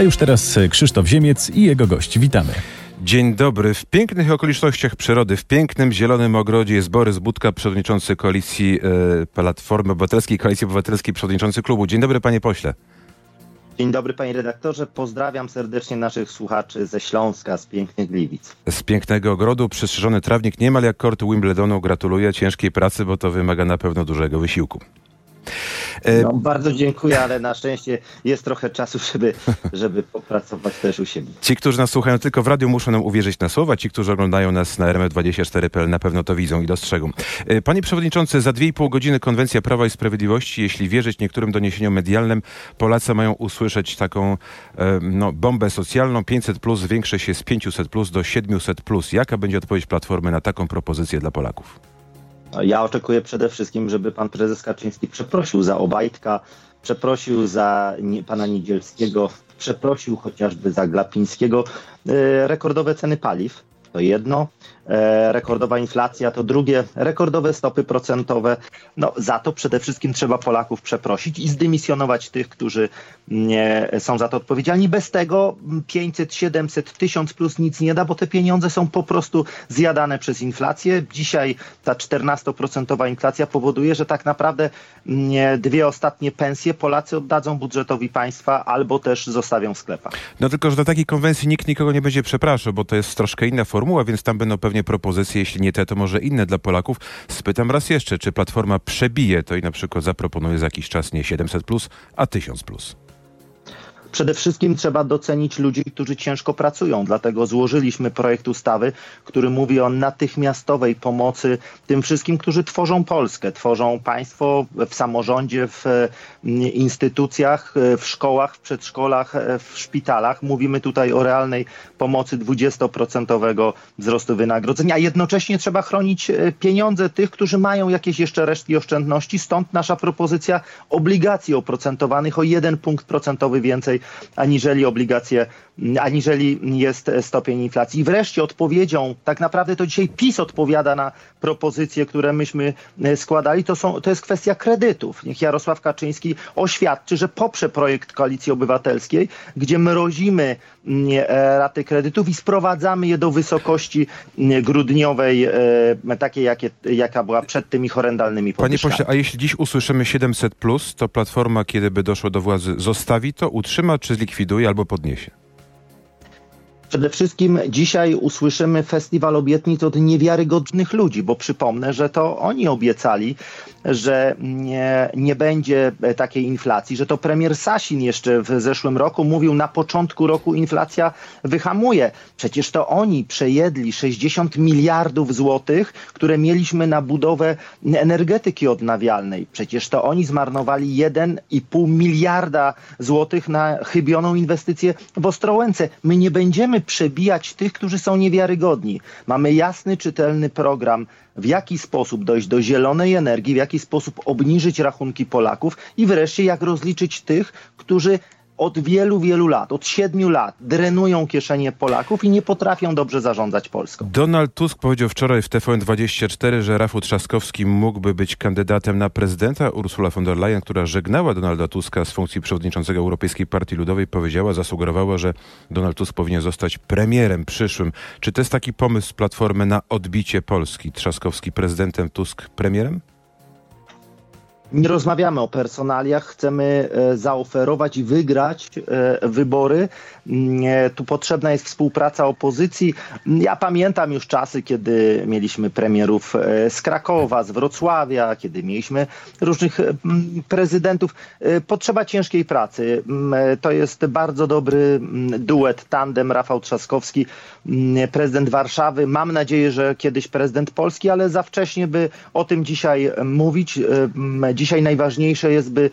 A już teraz Krzysztof Ziemiec i jego gość. Witamy. Dzień dobry. W pięknych okolicznościach przyrody, w pięknym zielonym ogrodzie jest Borys Budka, przewodniczący koalicji e, Platformy Obywatelskiej, Koalicji Obywatelskiej, przewodniczący klubu. Dzień dobry, panie pośle. Dzień dobry panie redaktorze, pozdrawiam serdecznie naszych słuchaczy ze Śląska, z pięknych Gliwic. Z pięknego ogrodu, przystrzyżony trawnik, niemal jak kort Wimbledonu. Gratuluję ciężkiej pracy, bo to wymaga na pewno dużego wysiłku. E, no, bardzo dziękuję, ale na szczęście jest trochę czasu, żeby, żeby popracować też u siebie. Ci, którzy nas słuchają tylko w radiu, muszą nam uwierzyć na słowa. Ci, którzy oglądają nas na RMF24.pl na pewno to widzą i dostrzegą. E, panie Przewodniczący, za 2,5 godziny konwencja Prawa i Sprawiedliwości, jeśli wierzyć niektórym doniesieniom medialnym, Polacy mają usłyszeć taką e, no, bombę socjalną. 500 plus zwiększy się z 500 plus do 700 plus. Jaka będzie odpowiedź Platformy na taką propozycję dla Polaków? Ja oczekuję przede wszystkim, żeby pan prezes Kaczyński przeprosił za Obajtka, przeprosił za pana Niedzielskiego, przeprosił chociażby za Glapińskiego. E, rekordowe ceny paliw to jedno, rekordowa inflacja to drugie, rekordowe stopy procentowe. No, za to przede wszystkim trzeba Polaków przeprosić i zdymisjonować tych, którzy są za to odpowiedzialni. Bez tego 500, 700, 1000 plus nic nie da, bo te pieniądze są po prostu zjadane przez inflację. Dzisiaj ta 14% inflacja powoduje, że tak naprawdę dwie ostatnie pensje Polacy oddadzą budżetowi państwa albo też zostawią w sklepach. No tylko, że do takiej konwencji nikt nikogo nie będzie przepraszał, bo to jest troszkę inna formuła, więc tam będą pewnie propozycje, jeśli nie te, to może inne dla Polaków. Spytam raz jeszcze, czy Platforma przebije to i na przykład zaproponuje za jakiś czas nie 700, plus, a 1000. Plus. Przede wszystkim trzeba docenić ludzi, którzy ciężko pracują. Dlatego złożyliśmy projekt ustawy, który mówi o natychmiastowej pomocy tym wszystkim, którzy tworzą Polskę, tworzą państwo w samorządzie, w mm, instytucjach, w szkołach, w przedszkolach, w szpitalach. Mówimy tutaj o realnej pomocy 20% wzrostu wynagrodzenia. Jednocześnie trzeba chronić e, pieniądze tych, którzy mają jakieś jeszcze resztki oszczędności. Stąd nasza propozycja obligacji oprocentowanych o jeden punkt procentowy więcej aniżeli obligacje, aniżeli jest stopień inflacji. I wreszcie odpowiedzią, tak naprawdę to dzisiaj PiS odpowiada na propozycje, które myśmy e, składali, to, są, to jest kwestia kredytów. Niech Jarosław Kaczyński oświadczy, że poprze projekt Koalicji Obywatelskiej, gdzie mrozimy e, raty kredytów i sprowadzamy je do wysokości grudniowej, e, takiej jakie, jaka była przed tymi horrendalnymi podwyżkami. Panie pośle, a jeśli dziś usłyszymy 700+, plus, to Platforma, kiedy by doszło do władzy, zostawi to, utrzyma czy zlikwiduje albo podniesie? Przede wszystkim dzisiaj usłyszymy festiwal obietnic od niewiarygodnych ludzi, bo przypomnę, że to oni obiecali, że nie, nie będzie takiej inflacji, że to premier Sasin jeszcze w zeszłym roku mówił, na początku roku inflacja wyhamuje. Przecież to oni przejedli 60 miliardów złotych, które mieliśmy na budowę energetyki odnawialnej. Przecież to oni zmarnowali 1,5 miliarda złotych na chybioną inwestycję w Ostrołęce. My nie będziemy przebijać tych, którzy są niewiarygodni. Mamy jasny, czytelny program, w jaki sposób dojść do zielonej energii, w jaki sposób obniżyć rachunki Polaków i wreszcie jak rozliczyć tych, którzy od wielu, wielu lat, od siedmiu lat drenują kieszenie Polaków i nie potrafią dobrze zarządzać Polską. Donald Tusk powiedział wczoraj w TVN24, że Rafał Trzaskowski mógłby być kandydatem na prezydenta. Ursula von der Leyen, która żegnała Donalda Tuska z funkcji przewodniczącego Europejskiej Partii Ludowej, powiedziała, zasugerowała, że Donald Tusk powinien zostać premierem przyszłym. Czy to jest taki pomysł Platformy na odbicie Polski? Trzaskowski prezydentem, Tusk premierem? Nie rozmawiamy o personaliach, chcemy e, zaoferować i wygrać e, wybory. Mm, e, tu potrzebna jest współpraca opozycji. Ja pamiętam już czasy, kiedy mieliśmy premierów z Krakowa, z Wrocławia, kiedy mieliśmy różnych prezydentów. Potrzeba ciężkiej pracy. To jest bardzo dobry duet, tandem Rafał Trzaskowski, prezydent Warszawy. Mam nadzieję, że kiedyś prezydent Polski, ale za wcześnie, by o tym dzisiaj mówić Dzisiaj najważniejsze jest, by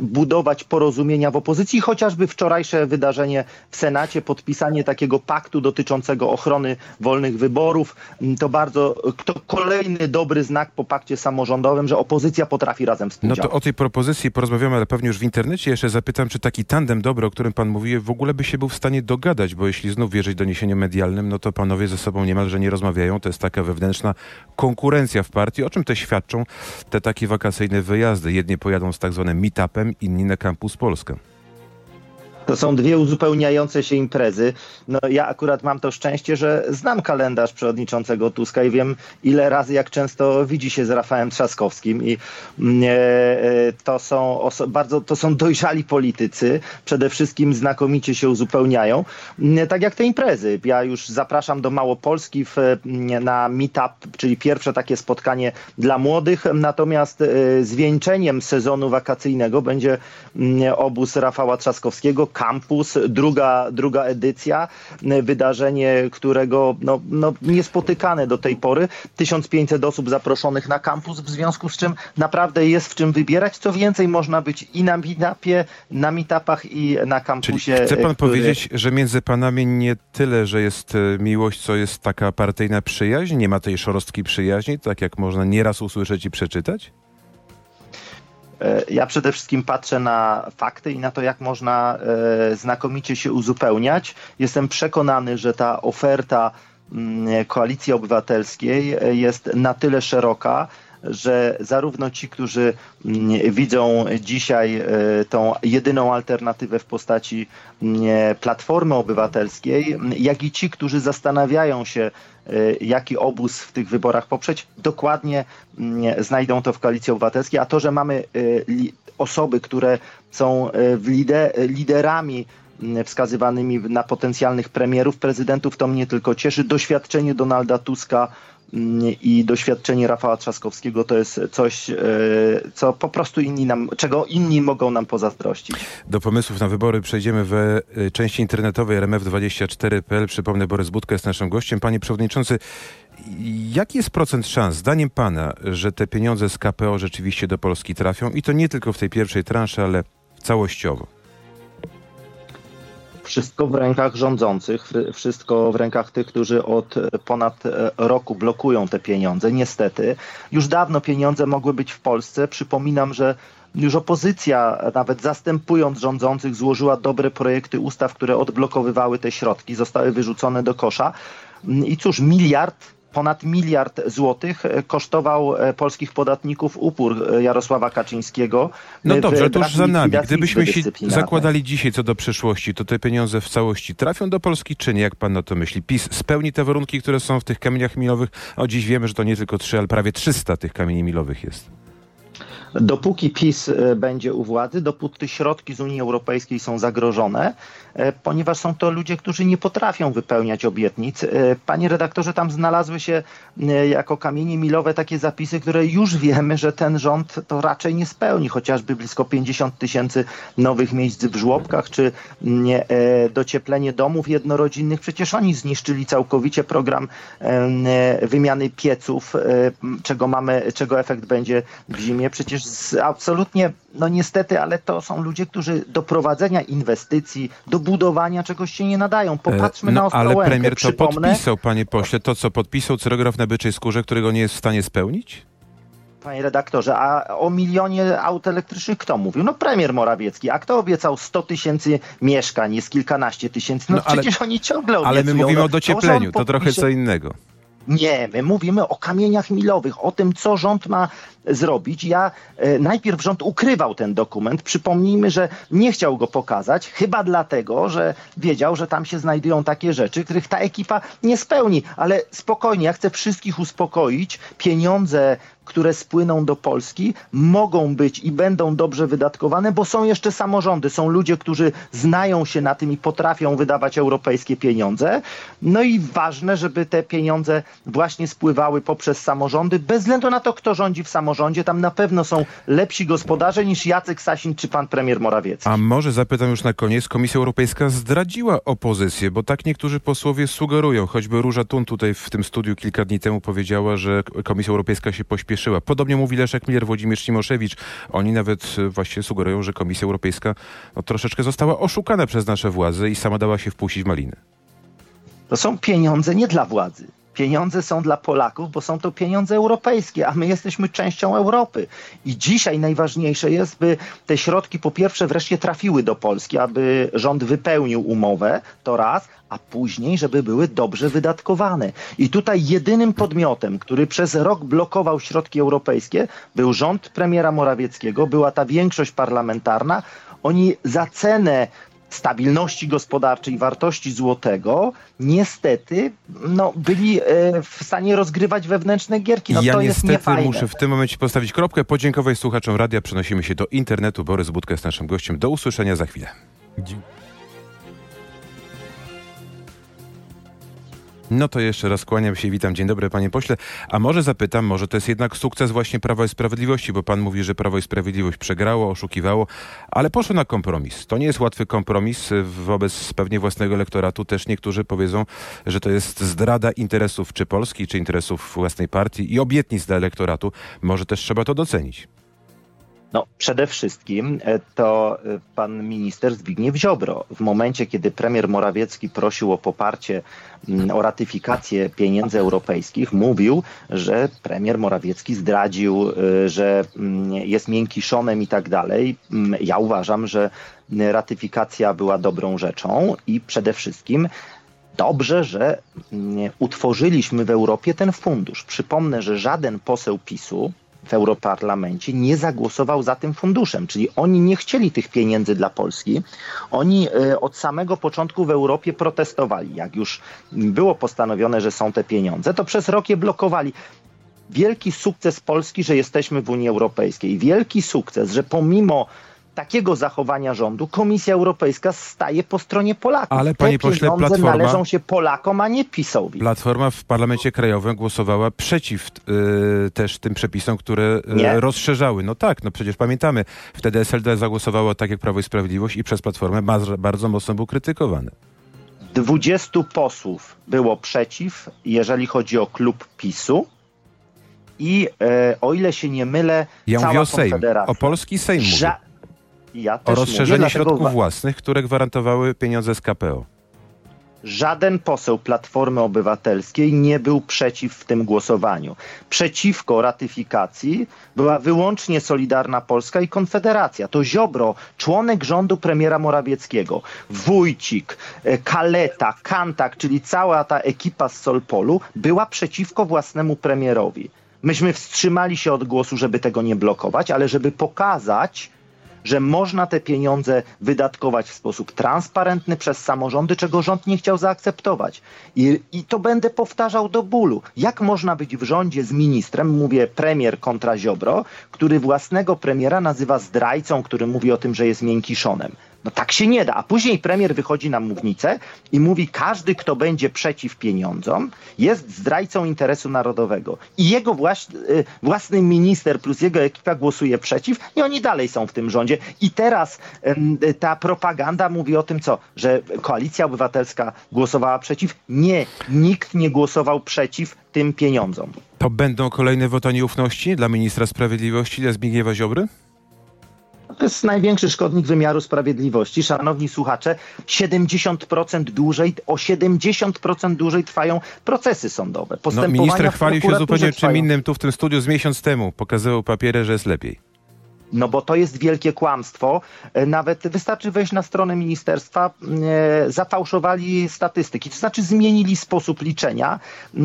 budować porozumienia w opozycji, chociażby wczorajsze wydarzenie w Senacie, podpisanie takiego paktu dotyczącego ochrony wolnych wyborów. To bardzo, to kolejny dobry znak po pakcie samorządowym, że opozycja potrafi razem współdziałać. No to o tej propozycji porozmawiamy, ale pewnie już w internecie. Jeszcze zapytam, czy taki tandem dobry, o którym pan mówi, w ogóle by się był w stanie dogadać, bo jeśli znów wierzyć doniesieniom medialnym, no to panowie ze sobą niemalże nie rozmawiają. To jest taka wewnętrzna konkurencja w partii. O czym te świadczą te takie wakacyjne wyjazdy? Jedni pojadą z tak zwanym meetupem, inni na Campus Polskę. To są dwie uzupełniające się imprezy. No, ja akurat mam to szczęście, że znam kalendarz przewodniczącego Tuska i wiem, ile razy, jak często widzi się z Rafałem Trzaskowskim. I mm, e, e, to są bardzo to są dojrzali politycy. Przede wszystkim znakomicie się uzupełniają. Mm, tak jak te imprezy. Ja już zapraszam do Małopolski w, mm, na meetup, czyli pierwsze takie spotkanie dla młodych. Natomiast e, zwieńczeniem sezonu wakacyjnego będzie obóz Rafała Trzaskowskiego Campus, druga, druga edycja, wydarzenie, którego no, no, niespotykane do tej pory. 1500 osób zaproszonych na kampus, w związku z czym naprawdę jest w czym wybierać. Co więcej, można być i na meetupie, na meetupach i na kampusie. Czyli chce pan który... powiedzieć, że między panami nie tyle, że jest e, miłość, co jest taka partyjna przyjaźń? Nie ma tej szorostki przyjaźni, tak jak można nieraz usłyszeć i przeczytać? E, ja przede wszystkim patrzę na fakty i na to, jak można e, znakomicie się uzupełniać. Jestem przekonany, że ta oferta mm, Koalicji Obywatelskiej e, jest na tyle szeroka, że zarówno ci, którzy mm, widzą dzisiaj tą jedyną alternatywę w postaci mm, Platformy Obywatelskiej, jak i ci, którzy zastanawiają się, Y, jaki obóz w tych wyborach poprzeć, dokładnie mm, znajdą to w Koalicji Obywatelskiej. A to, że mamy osoby, które są liderami mm, wskazywanymi na potencjalnych premierów, prezydentów, to mnie tylko cieszy. Doświadczenie Donalda Tuska i doświadczenie Rafała Trzaskowskiego to jest coś, e, co po prostu inni nam, czego inni mogą nam pozazdrościć. Do pomysłów na wybory przejdziemy w e, części internetowej rmf24.pl. Przypomnę, Borys Budka jest naszym gościem. Panie Przewodniczący, jaki jest procent szans, zdaniem Pana, że te pieniądze z KPO rzeczywiście do Polski trafią i to nie tylko w tej pierwszej transzy, ale całościowo? Wszystko w rękach rządzących, wszystko w rękach tych, którzy od ponad e, roku blokują te pieniądze. Niestety, już dawno pieniądze mogły być w Polsce. Przypominam, że już opozycja, nawet zastępując rządzących, złożyła dobre projekty ustaw, które odblokowywały te środki, zostały wyrzucone do kosza. I cóż, miliard ponad miliard złotych e, kosztował e, polskich podatników upór e, Jarosława Kaczyńskiego. No dobrze, to już za nami. Gdybyśmy się zakładali dzisiaj co do przyszłości, to te pieniądze w całości trafią do Polski, czy nie? Jak pan na to myśli? PiS spełni te warunki, które są w tych kamieniach milowych? O dziś wiemy, że to nie tylko trzy, ale prawie 300 tych kamieni milowych jest. Dopóki PiS e, będzie u władzy, dopóty środki z Unii Europejskiej są zagrożone, e, ponieważ są to ludzie, którzy nie potrafią wypełniać obietnic. E, panie redaktorze, tam znalazły się jako kamienie milowe takie zapisy, które już wiemy, że ten rząd to raczej nie spełni, chociażby blisko 50 tysięcy nowych miejsc w żłobkach, czy docieplenie domów jednorodzinnych. Przecież oni zniszczyli całkowicie program wymiany pieców, czego mamy, czego efekt będzie w zimie. Przecież absolutnie, no niestety, ale to są ludzie, którzy do prowadzenia inwestycji, do budowania czegoś się nie nadają. Popatrzmy e, no, na Ostrołękę. Ale premier to Przypomnę... podpisał, panie pośle, to co podpisał cyrograf na byczej skórze, którego nie jest w stanie spełnić? Panie redaktorze, a o milionie aut elektrycznych kto mówił? No premier Morawiecki. A kto obiecał 100 tysięcy mieszkań, jest kilkanaście tysięcy? No, no ale, przecież oni ciągle obiecują. Ale my mówimy no, o dociepleniu, to, to trochę co innego. Nie, my mówimy o kamieniach milowych, o tym, co rząd ma zrobić. Ja e, najpierw rząd ukrywał ten dokument. Przypomnijmy, że nie chciał go pokazać, chyba dlatego, że wiedział, że tam się znajdują takie rzeczy, których ta ekipa nie spełni. Ale spokojnie, ja chcę wszystkich uspokoić. Pieniądze które spłyną do Polski, mogą być i będą dobrze wydatkowane, bo są jeszcze samorządy, są ludzie, którzy znają się na tym i potrafią wydawać europejskie pieniądze. No i ważne, żeby te pieniądze właśnie spływały poprzez samorządy, bez względu na to, kto rządzi w samorządzie. Tam na pewno są lepsi gospodarze niż Jacek Sasin czy pan premier Morawiecki. A może zapytam już na koniec, Komisja Europejska zdradziła opozycję, bo tak niektórzy posłowie sugerują, choćby Róża Tun tutaj w tym studiu kilka dni temu powiedziała, że Komisja Europejska się pośpieszyła przyspieszyła. Podobnie mówi Leszek Miller, Włodzimierz Cimoszewicz. Oni nawet e, właśnie sugerują, że Komisja Europejska no, troszeczkę została oszukana przez nasze władze i sama dała się wpuścić w maliny. To są pieniądze nie dla władzy. Pieniądze są dla Polaków, bo są to pieniądze europejskie, a my jesteśmy częścią Europy. I dzisiaj najważniejsze jest, by te środki po pierwsze wreszcie trafiły do Polski, aby rząd wypełnił umowę, to raz, a później, żeby były dobrze wydatkowane. I tutaj jedynym podmiotem, który przez rok blokował środki europejskie, był rząd premiera Morawieckiego, była ta większość parlamentarna. Oni za cenę stabilności gospodarczej, wartości złotego, niestety no, byli e, w stanie rozgrywać wewnętrzne gierki. No, ja to jest niestety niefajne. muszę w tym momencie postawić kropkę, podziękować słuchaczom radia. Przenosimy się do internetu. Borys Budka jest naszym gościem. Do usłyszenia za chwilę. Dzie- No to jeszcze raz kłaniam się, witam. Dzień dobry, panie pośle. A może zapytam, może to jest jednak sukces właśnie Prawa i Sprawiedliwości, bo pan mówi, że Prawo i Sprawiedliwość przegrało, oszukiwało, ale poszło na kompromis. To nie jest łatwy kompromis wobec pewnie własnego elektoratu. Też niektórzy powiedzą, że to jest zdrada interesów czy Polski, czy interesów własnej partii i obietnic dla elektoratu. Może też trzeba to docenić. No, przede wszystkim e, to e, pan minister Zbigniew Ziobro. W momencie, kiedy premier Morawiecki prosił o poparcie, mm, o ratyfikację pieniędzy europejskich, mówił, że premier Morawiecki zdradził, e, że mm, jest miękiszonem i tak dalej. Mm, Ja uważam, że ratyfikacja była dobrą rzeczą i przede wszystkim dobrze, że utworzyliśmy w Europie ten fundusz. Przypomnę, że żaden poseł PiSu w Europarlamencie nie zagłosował za tym funduszem, czyli oni nie chcieli tych pieniędzy dla Polski. Oni e, od samego początku w Europie protestowali. Jak już było postanowione, że są te pieniądze, to przez rok je blokowali. Wielki sukces Polski, że jesteśmy w Unii Europejskiej. Wielki sukces, że pomimo takiego zachowania rządu Komisja Europejska staje po stronie Polaków. Ale, Te panie pośle, pieniądze Platforma- należą się Polakom, a nie PiSowi. Platforma w parlamencie krajowym głosowała przeciw y, też tym przepisom, które y, Nie. rozszerzały. No tak, no przecież pamiętamy, wtedy SLD zagłosowało tak jak Prawo i Sprawiedliwość i przez Platformę bardzo, mocno był krytykowany. 20 posłów było przeciw, jeżeli chodzi o klub PiSu. I e, o ile się nie mylę, Ja cała mówię o Sejm, o polski Sejm mówię. Ja O rozszerzenie mówię, dlatego środków wa- własnych, które gwarantowały pieniądze z KPO. Żaden poseł Platformy Obywatelskiej nie był przeciw w tym głosowaniu. Przeciwko ratyfikacji była wyłącznie Solidarna Polska i Konfederacja. To Ziobro, członek rządu premiera Morawieckiego, Wójcik, e, Kaleta, Kantak, czyli cała ta ekipa z Solpolu była przeciwko własnemu premierowi. Myśmy wstrzymali się od głosu, żeby tego nie blokować, ale żeby pokazać, że można te pieniądze wydatkować w sposób transparentny przez samorządy, czego rząd nie chciał zaakceptować. I, I to będę powtarzał do bólu. Jak można być w rządzie z ministrem, mówię premier kontra Ziobro, który własnego premiera nazywa zdrajcą, który mówi o tym, że jest miękiszonem. No tak się nie da. A później premier wychodzi na mównicę i mówi, każdy, kto będzie przeciw pieniądzom, jest zdrajcą interesu narodowego. I jego właś, y, własny minister plus jego ekipa głosuje przeciw i oni dalej są w tym rządzie. I teraz y, ta propaganda mówi o tym, co? Że Koalicja Obywatelska głosowała przeciw? Nie, nikt nie głosował przeciw tym pieniądzom. To będą kolejne woto nieufności dla ministra sprawiedliwości, dla Zbigniewa Ziobry? To jest największy szkodnik wymiaru sprawiedliwości. Szanowni słuchacze, 70% dłużej, o 70% dłużej trwają procesy sądowe. No, minister chwalił się zupełnie trwają. czym innym tu w tym studiu z miesiąc temu. Pokazywał papiery, że jest lepiej. No bo to jest wielkie kłamstwo. E, Nawet wystarczy wejść na stronę ministerstwa, e, zafałszowali statystyki, to znaczy zmienili sposób liczenia.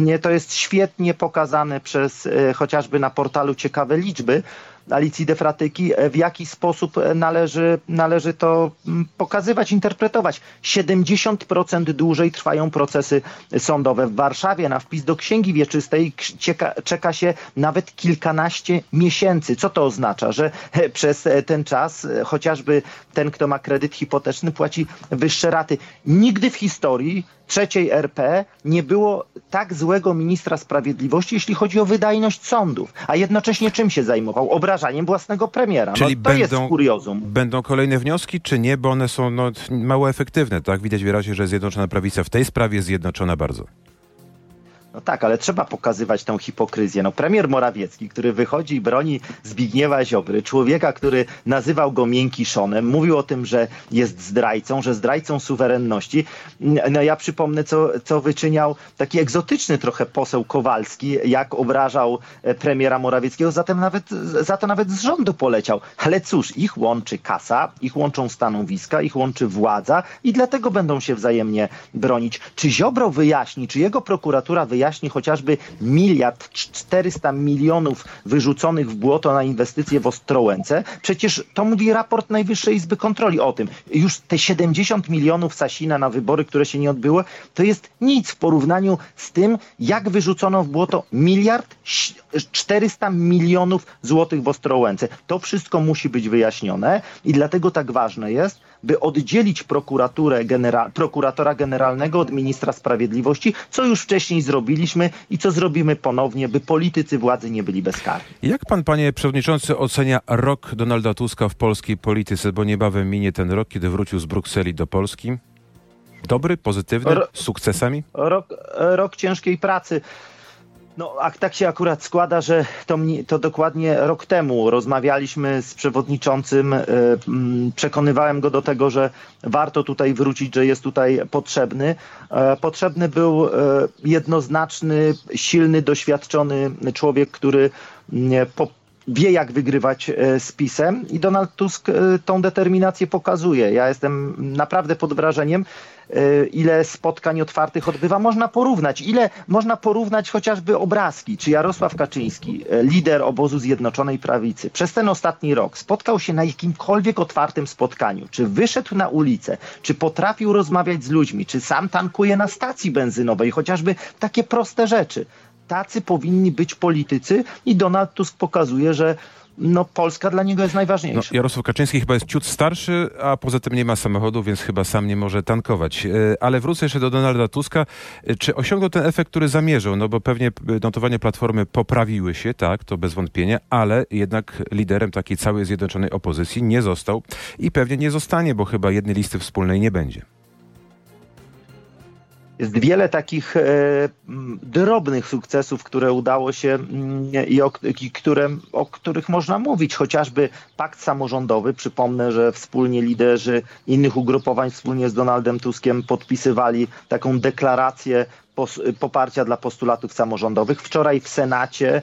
E, To jest świetnie pokazane przez chociażby na portalu Ciekawe Liczby. Alicji Defratyki, e, w jaki sposób e, należy, należy to mm, pokazywać, interpretować. 70% dłużej trwają procesy sądowe. W Warszawie na wpis do Księgi Wieczystej cieka, czeka się nawet kilkanaście miesięcy. Co to oznacza? Że e, przez ten czas chociażby ten, kto ma kredyt hipoteczny, płaci wyższe raty. Nigdy w historii trzeciej RP nie było tak złego ministra sprawiedliwości, jeśli chodzi o wydajność sądów. A jednocześnie czym się zajmował? Obrażaniem własnego premiera. Czyli no, to jest będą- kuriozum. Będą kolejne wnioski, czy nie? Bo one są no, mało efektywne, tak? Widać wyraźnie, że Zjednoczona Prawica w tej sprawie jest zjednoczona bardzo. No tak, ale trzeba pokazywać tę hipokryzję. No premier Morawiecki, który wychodzi i broni Zbigniewa Ziobry, człowieka, który nazywał go miękiszonem, mówił o tym, że jest zdrajcą, że zdrajcą suwerenności. No ja przypomnę, co, co wyczyniał taki egzotyczny trochę poseł Kowalski, jak obrażał e, premiera Morawieckiego, zatem nawet, za to nawet z rządu poleciał. Ale cóż, ich łączy kasa, ich łączą stanowiska, ich łączy władza i dlatego będą się wzajemnie bronić. Czy Ziobro wyjaśni, czy jego prokuratura wyjaśni, wyjaśni chociażby miliard 400 milionów wyrzuconych w błoto na inwestycje w Ostrołęce. Przecież to mówi raport Najwyższej Izby Kontroli o tym. Już te 70 milionów Sasina na wybory, które się nie odbyły, to jest nic w porównaniu z tym, jak wyrzucono w błoto miliard 400 milionów złotych w Ostrołęce. To wszystko musi być wyjaśnione i dlatego tak ważne jest, by oddzielić prokuraturę genera prokuratora generalnego od ministra sprawiedliwości, co już wcześniej zrobiliśmy i co zrobimy ponownie, by politycy władzy nie byli bezkarni. Jak pan, panie przewodniczący, ocenia rok Donalda Tuska w polskiej polityce, bo niebawem minie ten rok, kiedy wrócił z Brukseli do Polski? Dobry, pozytywny, z sukcesami? Rok, rok ciężkiej pracy. No, a tak się akurat składa, że to, to dokładnie rok temu rozmawialiśmy z przewodniczącym. E, przekonywałem go do tego, że warto tutaj wrócić, że jest tutaj potrzebny. E, potrzebny był e, jednoznaczny, silny, doświadczony człowiek, który po wie, jak wygrywać z PiSem i Donald Tusk tą determinację pokazuje. Ja jestem naprawdę pod wrażeniem. E, ile spotkań otwartych odbywa, można porównać. Ile można porównać chociażby obrazki, czy Jarosław Kaczyński, e, lider obozu Zjednoczonej Prawicy, przez ten ostatni rok spotkał się na jakimkolwiek otwartym spotkaniu, czy wyszedł na ulicę, czy potrafił rozmawiać z ludźmi, czy sam tankuje na stacji benzynowej, chociażby takie proste rzeczy. Tacy powinni być politycy i Donald Tusk pokazuje, że no Polska dla niego jest najważniejsza. No, Jarosław Kaczyński chyba jest ciut starszy, a poza tym nie ma samochodu, więc chyba sam nie może tankować. E, ale wrócę jeszcze do Donalda Tuska. E, czy osiągnął ten efekt, który zamierzył? No bo pewnie notowania Platformy poprawiły się, tak, to bez wątpienia, ale jednak liderem takiej całej zjednoczonej opozycji nie został i pewnie nie zostanie, bo chyba jednej listy wspólnej nie będzie. Jest wiele takich e, drobnych sukcesów, które udało się i, o, i które, o których można mówić. Chociażby pakt samorządowy. Przypomnę, że wspólnie liderzy innych ugrupowań wspólnie z Donaldem Tuskiem podpisywali taką deklarację poparcia dla postulatów samorządowych. Wczoraj w Senacie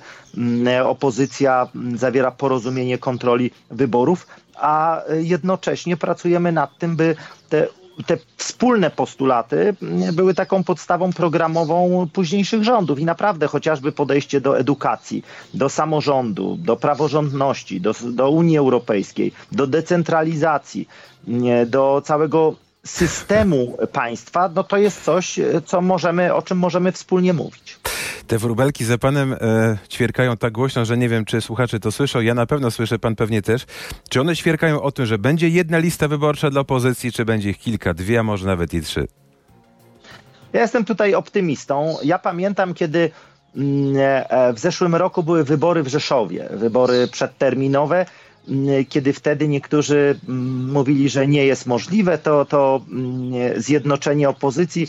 opozycja zawiera porozumienie kontroli wyborów, a jednocześnie pracujemy nad tym, by te te wspólne postulaty były taką podstawą programową późniejszych rządów i naprawdę chociażby podejście do edukacji, do samorządu, do praworządności, do, do Unii Europejskiej, do decentralizacji, do całego systemu państwa, no to jest coś, co możemy, o czym możemy wspólnie mówić. Te wróbelki za panem e, ćwierkają tak głośno, że nie wiem, czy słuchacze to słyszą. Ja na pewno słyszę, pan pewnie też. Czy one ćwierkają o tym, że będzie jedna lista wyborcza dla opozycji, czy będzie ich kilka, dwie, a może nawet i trzy? Ja jestem tutaj optymistą. Ja pamiętam, kiedy mm, e, w zeszłym roku były wybory w Rzeszowie, wybory przedterminowe mm, kiedy wtedy niektórzy mm, mówili, że nie jest możliwe to, to zjednoczenie opozycji.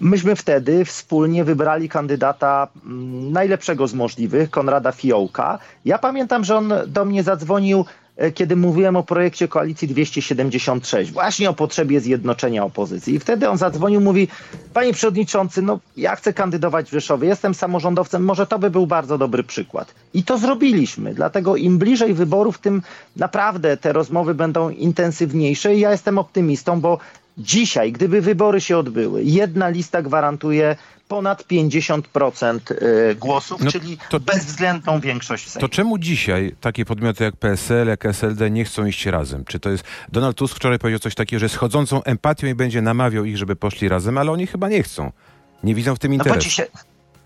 Myśmy wtedy wspólnie wybrali kandydata mm, najlepszego z możliwych, Konrada Fiołka. Ja pamiętam, że on do mnie zadzwonił e, kiedy mówiłem o projekcie Koalicji 276, właśnie o potrzebie zjednoczenia opozycji. I wtedy on zadzwonił, mówi, panie przewodniczący, no ja chcę kandydować w Rzeszowie, jestem samorządowcem, może to by był bardzo dobry przykład. I to zrobiliśmy, dlatego im bliżej wyborów, tym naprawdę te rozmowy będą intensywniejsze i ja jestem optymistą, bo Dzisiaj, gdyby wybory się odbyły, jedna lista gwarantuje ponad 50% y, głosów, no czyli to, bezwzględną większość Sejmu. To czemu dzisiaj takie podmioty jak PSL, jak SLD nie chcą iść razem? Czy to jest... Donald Tusk wczoraj powiedział coś takiego, że z chodzącą empatią i będzie namawiał ich, żeby poszli razem, ale oni chyba nie chcą. Nie widzą w tym interesu. No bo dzisiaj,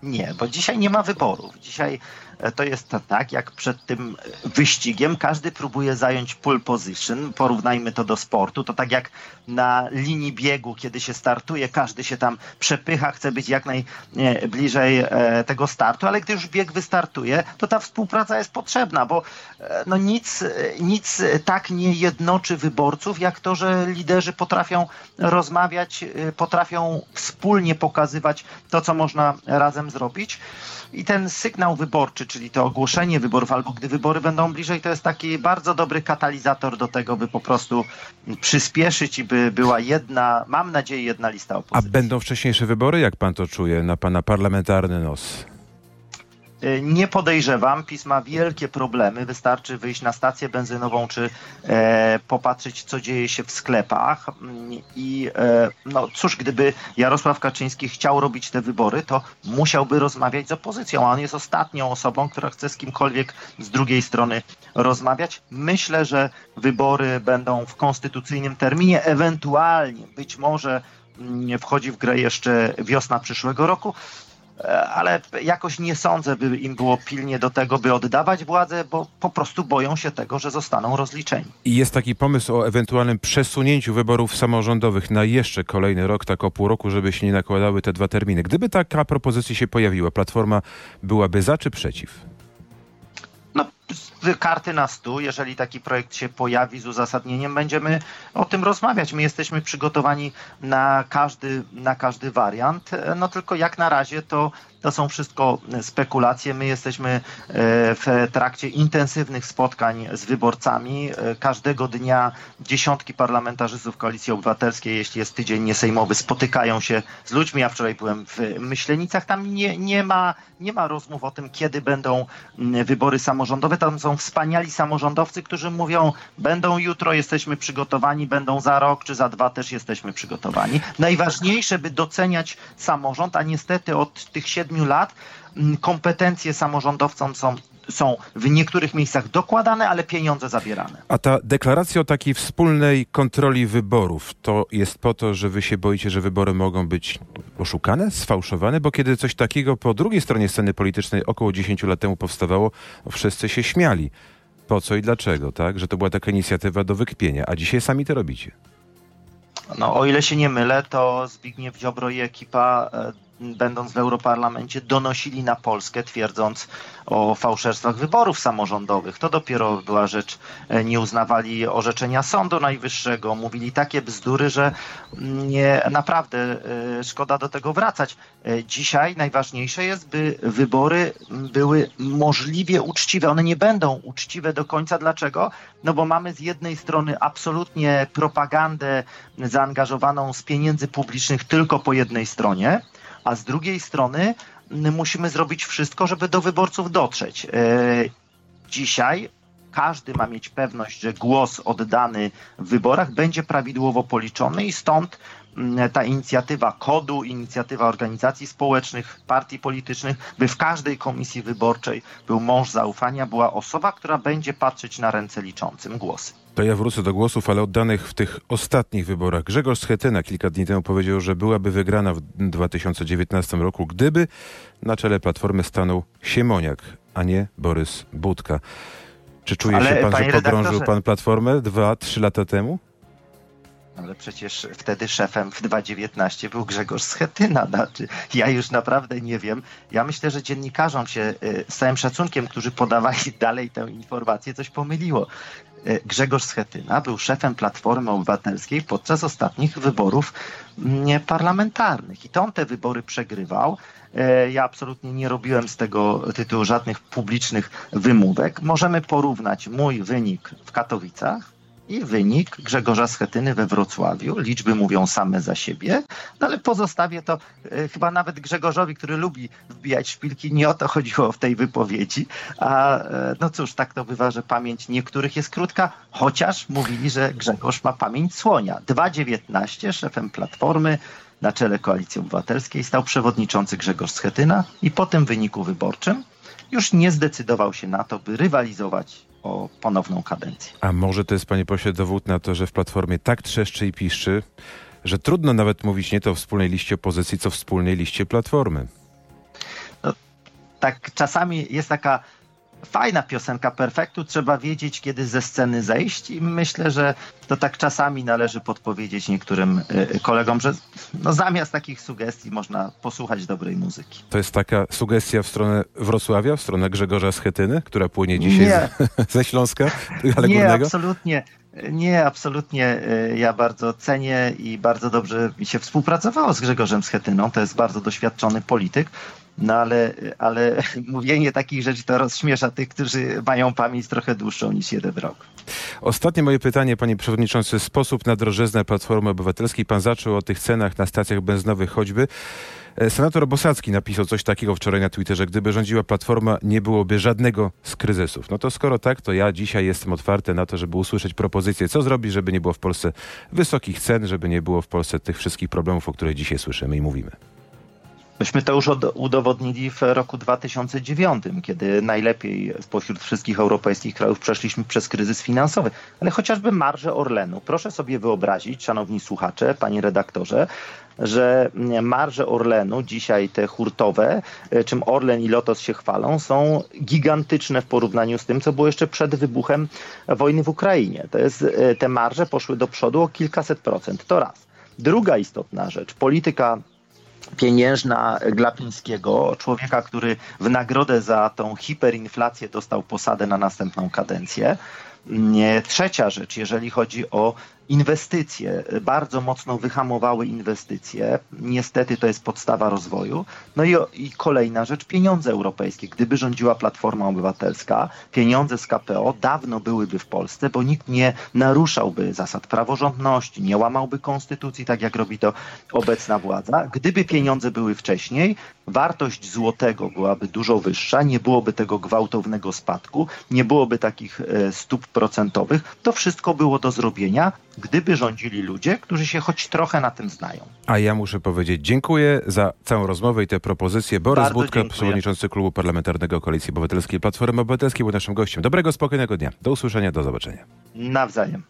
nie, bo dzisiaj nie ma wyborów. Dzisiaj E, to jest tak, jak przed tym wyścigiem każdy próbuje zająć pole position. Porównajmy to do sportu. To tak jak na linii biegu, kiedy się startuje, każdy się tam przepycha, chce być jak najbliżej e, tego startu, ale gdy już bieg wystartuje, to ta współpraca jest potrzebna, bo e, no nic, nic tak nie jednoczy wyborców, jak to, że liderzy potrafią rozmawiać, potrafią wspólnie pokazywać to, co można razem zrobić. I ten sygnał wyborczy, czyli to ogłoszenie wyborów, albo gdy wybory będą bliżej, to jest taki bardzo dobry katalizator do tego, by po prostu przyspieszyć i by była jedna, mam nadzieję, jedna lista opozycji. A będą wcześniejsze wybory? Jak pan to czuje na pana parlamentarny nos? Y, nie podejrzewam, PiS ma wielkie problemy. Wystarczy wyjść na stację benzynową czy e, popatrzeć, co dzieje się w sklepach. Mm, I e, no cóż, gdyby Jarosław Kaczyński chciał robić te wybory, to musiałby rozmawiać z opozycją, a on jest ostatnią osobą, która chce z kimkolwiek z drugiej strony rozmawiać. Myślę, że wybory będą w konstytucyjnym terminie, ewentualnie być może mm, wchodzi w grę jeszcze wiosna przyszłego roku. E, ale jakoś nie sądzę, by im było pilnie do tego, by oddawać władzę, bo po prostu boją się tego, że zostaną rozliczeni. I jest taki pomysł o ewentualnym przesunięciu wyborów samorządowych na jeszcze kolejny rok, tak o pół roku, żeby się nie nakładały te dwa terminy. Gdyby taka propozycja się pojawiła, Platforma byłaby za czy przeciw? Karty na stół, jeżeli taki projekt się pojawi z uzasadnieniem, będziemy o tym rozmawiać. My jesteśmy przygotowani na każdy, na każdy wariant, no tylko jak na razie to to są wszystko spekulacje. My jesteśmy e, w trakcie intensywnych spotkań z wyborcami. E, każdego dnia dziesiątki parlamentarzystów Koalicji Obywatelskiej, jeśli jest tydzień niesejmowy, spotykają się z ludźmi. Ja wczoraj byłem w Myślenicach. Tam nie, nie, ma, nie ma rozmów o tym, kiedy będą wybory samorządowe. Tam są wspaniali samorządowcy, którzy mówią, będą jutro, jesteśmy przygotowani, będą za rok czy za dwa też jesteśmy przygotowani. Najważniejsze, by doceniać samorząd, a niestety od tych siedmiu lat mm, kompetencje samorządowcom są są w niektórych miejscach dokładane, ale pieniądze zabierane. A ta deklaracja o takiej wspólnej kontroli wyborów, to jest po to, że wy się boicie, że wybory mogą być oszukane, sfałszowane? Bo kiedy coś takiego po drugiej stronie sceny politycznej około 10 lat temu powstawało, wszyscy się śmiali. Po co i dlaczego, tak? Że to była taka inicjatywa do wykpienia, a dzisiaj sami to robicie. No, o ile się nie mylę, to Zbigniew Ziobro i ekipa e, będąc w Europarlamencie, donosili na Polskę, twierdząc o fałszerstwach wyborów samorządowych. To dopiero była rzecz, e, nie uznawali orzeczenia Sądu Najwyższego, mówili takie bzdury, że nie, naprawdę e, szkoda do tego wracać. E, dzisiaj najważniejsze jest, by wybory były możliwie uczciwe. One nie będą uczciwe do końca. Dlaczego? No bo mamy z jednej strony absolutnie propagandę zaangażowaną z pieniędzy publicznych tylko po jednej stronie, a z drugiej strony musimy zrobić wszystko, żeby do wyborców dotrzeć. E, dzisiaj każdy ma mieć pewność, że głos oddany w wyborach będzie prawidłowo policzony i stąd ta inicjatywa kodu, inicjatywa organizacji społecznych, partii politycznych, by w każdej komisji wyborczej był mąż zaufania, była osoba, która będzie patrzeć na ręce liczącym głosy. To ja wrócę do głosów, ale oddanych w tych ostatnich wyborach. Grzegorz Schetyna kilka dni temu powiedział, że byłaby wygrana w 2019 roku, gdyby na czele Platformy stanął Siemoniak, a nie Borys Budka. Czy czuje ale, się pan, że pogrążył pan Platformę dwa, trzy lata temu? Ale przecież wtedy szefem w 2019 był Grzegorz Schetyna. Znaczy, ja już naprawdę nie wiem. Ja myślę, że dziennikarzom się y, z całym szacunkiem, którzy podawali dalej tę informację, coś pomyliło. Y, Grzegorz Schetyna był szefem Platformy Obywatelskiej podczas ostatnich wyborów mm, parlamentarnych i to on te wybory przegrywał. Y, ja absolutnie nie robiłem z tego tytułu żadnych publicznych wymówek. Możemy porównać mój wynik w Katowicach i wynik Grzegorza Schetyny we Wrocławiu. Liczby mówią same za siebie, no ale pozostawię to e, chyba nawet Grzegorzowi, który lubi wbijać szpilki. Nie o to chodziło w tej wypowiedzi. A e, no cóż, tak to bywa, że pamięć niektórych jest krótka, chociaż mówili, że Grzegorz ma pamięć słonia. 2.19 szefem Platformy na czele Koalicji Obywatelskiej stał przewodniczący Grzegorz Schetyna i po tym wyniku wyborczym już nie zdecydował się na to, by rywalizować o ponowną kadencję. A może to jest, panie pośle, dowód na to, że w Platformie tak trzeszczy i piszczy, że trudno nawet mówić nie to o wspólnej liście opozycji, co wspólnej liście Platformy. No, tak czasami jest taka fajna piosenka perfektu, trzeba wiedzieć, kiedy ze sceny zejść i myślę, że to tak czasami należy podpowiedzieć niektórym y, kolegom, że no zamiast takich sugestii można posłuchać dobrej muzyki. To jest taka sugestia w stronę Wrocławia, w stronę Grzegorza Schetyny, która płynie dzisiaj z, ze Śląska, ale Nie, górnego? absolutnie. Nie, absolutnie. Y, ja bardzo cenię i bardzo dobrze mi się współpracowało z Grzegorzem Schetyną. To jest bardzo doświadczony polityk. No ale, ale mówienie takich rzeczy to rozśmiesza tych, którzy mają pamięć trochę dłuższą niż jeden rok. Ostatnie moje pytanie, panie przewodniczący. Sposób na drożyznę Platformy Obywatelskiej. Pan zaczął o tych cenach na stacjach benzynowych choćby. E, Senator Bosacki napisał coś takiego wczoraj na Twitterze. Gdyby rządziła Platforma, nie byłoby żadnego z kryzysów. No to skoro tak, to ja dzisiaj jestem otwarty na to, żeby usłyszeć propozycję, co zrobić, żeby nie było w Polsce wysokich cen, żeby nie było w Polsce tych wszystkich problemów, o których dzisiaj słyszymy i mówimy. Myśmy to już od, udowodnili w roku 2009, kiedy najlepiej spośród wszystkich europejskich krajów przeszliśmy przez kryzys finansowy. Ale chociażby marże Orlenu. Proszę sobie wyobrazić, szanowni słuchacze, panie redaktorze, że marże Orlenu, dzisiaj te hurtowe, czym Orlen i Lotos się chwalą, są gigantyczne w porównaniu z tym, co było jeszcze przed wybuchem wojny w Ukrainie. To jest, te marże poszły do przodu o kilkaset procent. To raz. Druga istotna rzecz, polityka pieniężna Glapińskiego, człowieka, który w nagrodę za tą hiperinflację dostał posadę na następną kadencję. Trzecia rzecz, jeżeli chodzi o inwestycje, bardzo mocno wyhamowały inwestycje. Niestety to jest podstawa rozwoju. No i, i, kolejna rzecz, pieniądze europejskie. Gdyby rządziła Platforma Obywatelska, pieniądze z KPO dawno byłyby w Polsce, bo nikt nie naruszałby zasad praworządności, nie łamałby konstytucji, tak jak robi to obecna władza. Gdyby pieniądze były wcześniej, wartość złotego byłaby dużo wyższa, nie byłoby tego gwałtownego spadku, nie byłoby takich stóp procentowych. To wszystko było do zrobienia gdyby rządzili ludzie, którzy się choć trochę na tym znają. A ja muszę powiedzieć dziękuję za całą rozmowę i te propozycje. Borys Bardzo Budka, dziękuję. przewodniczący Klubu Parlamentarnego Koalicji Obywatelskiej Platformy Obywatelskiej był naszym gościem. Dobrego, spokojnego dnia. Do usłyszenia, do zobaczenia. Nawzajem.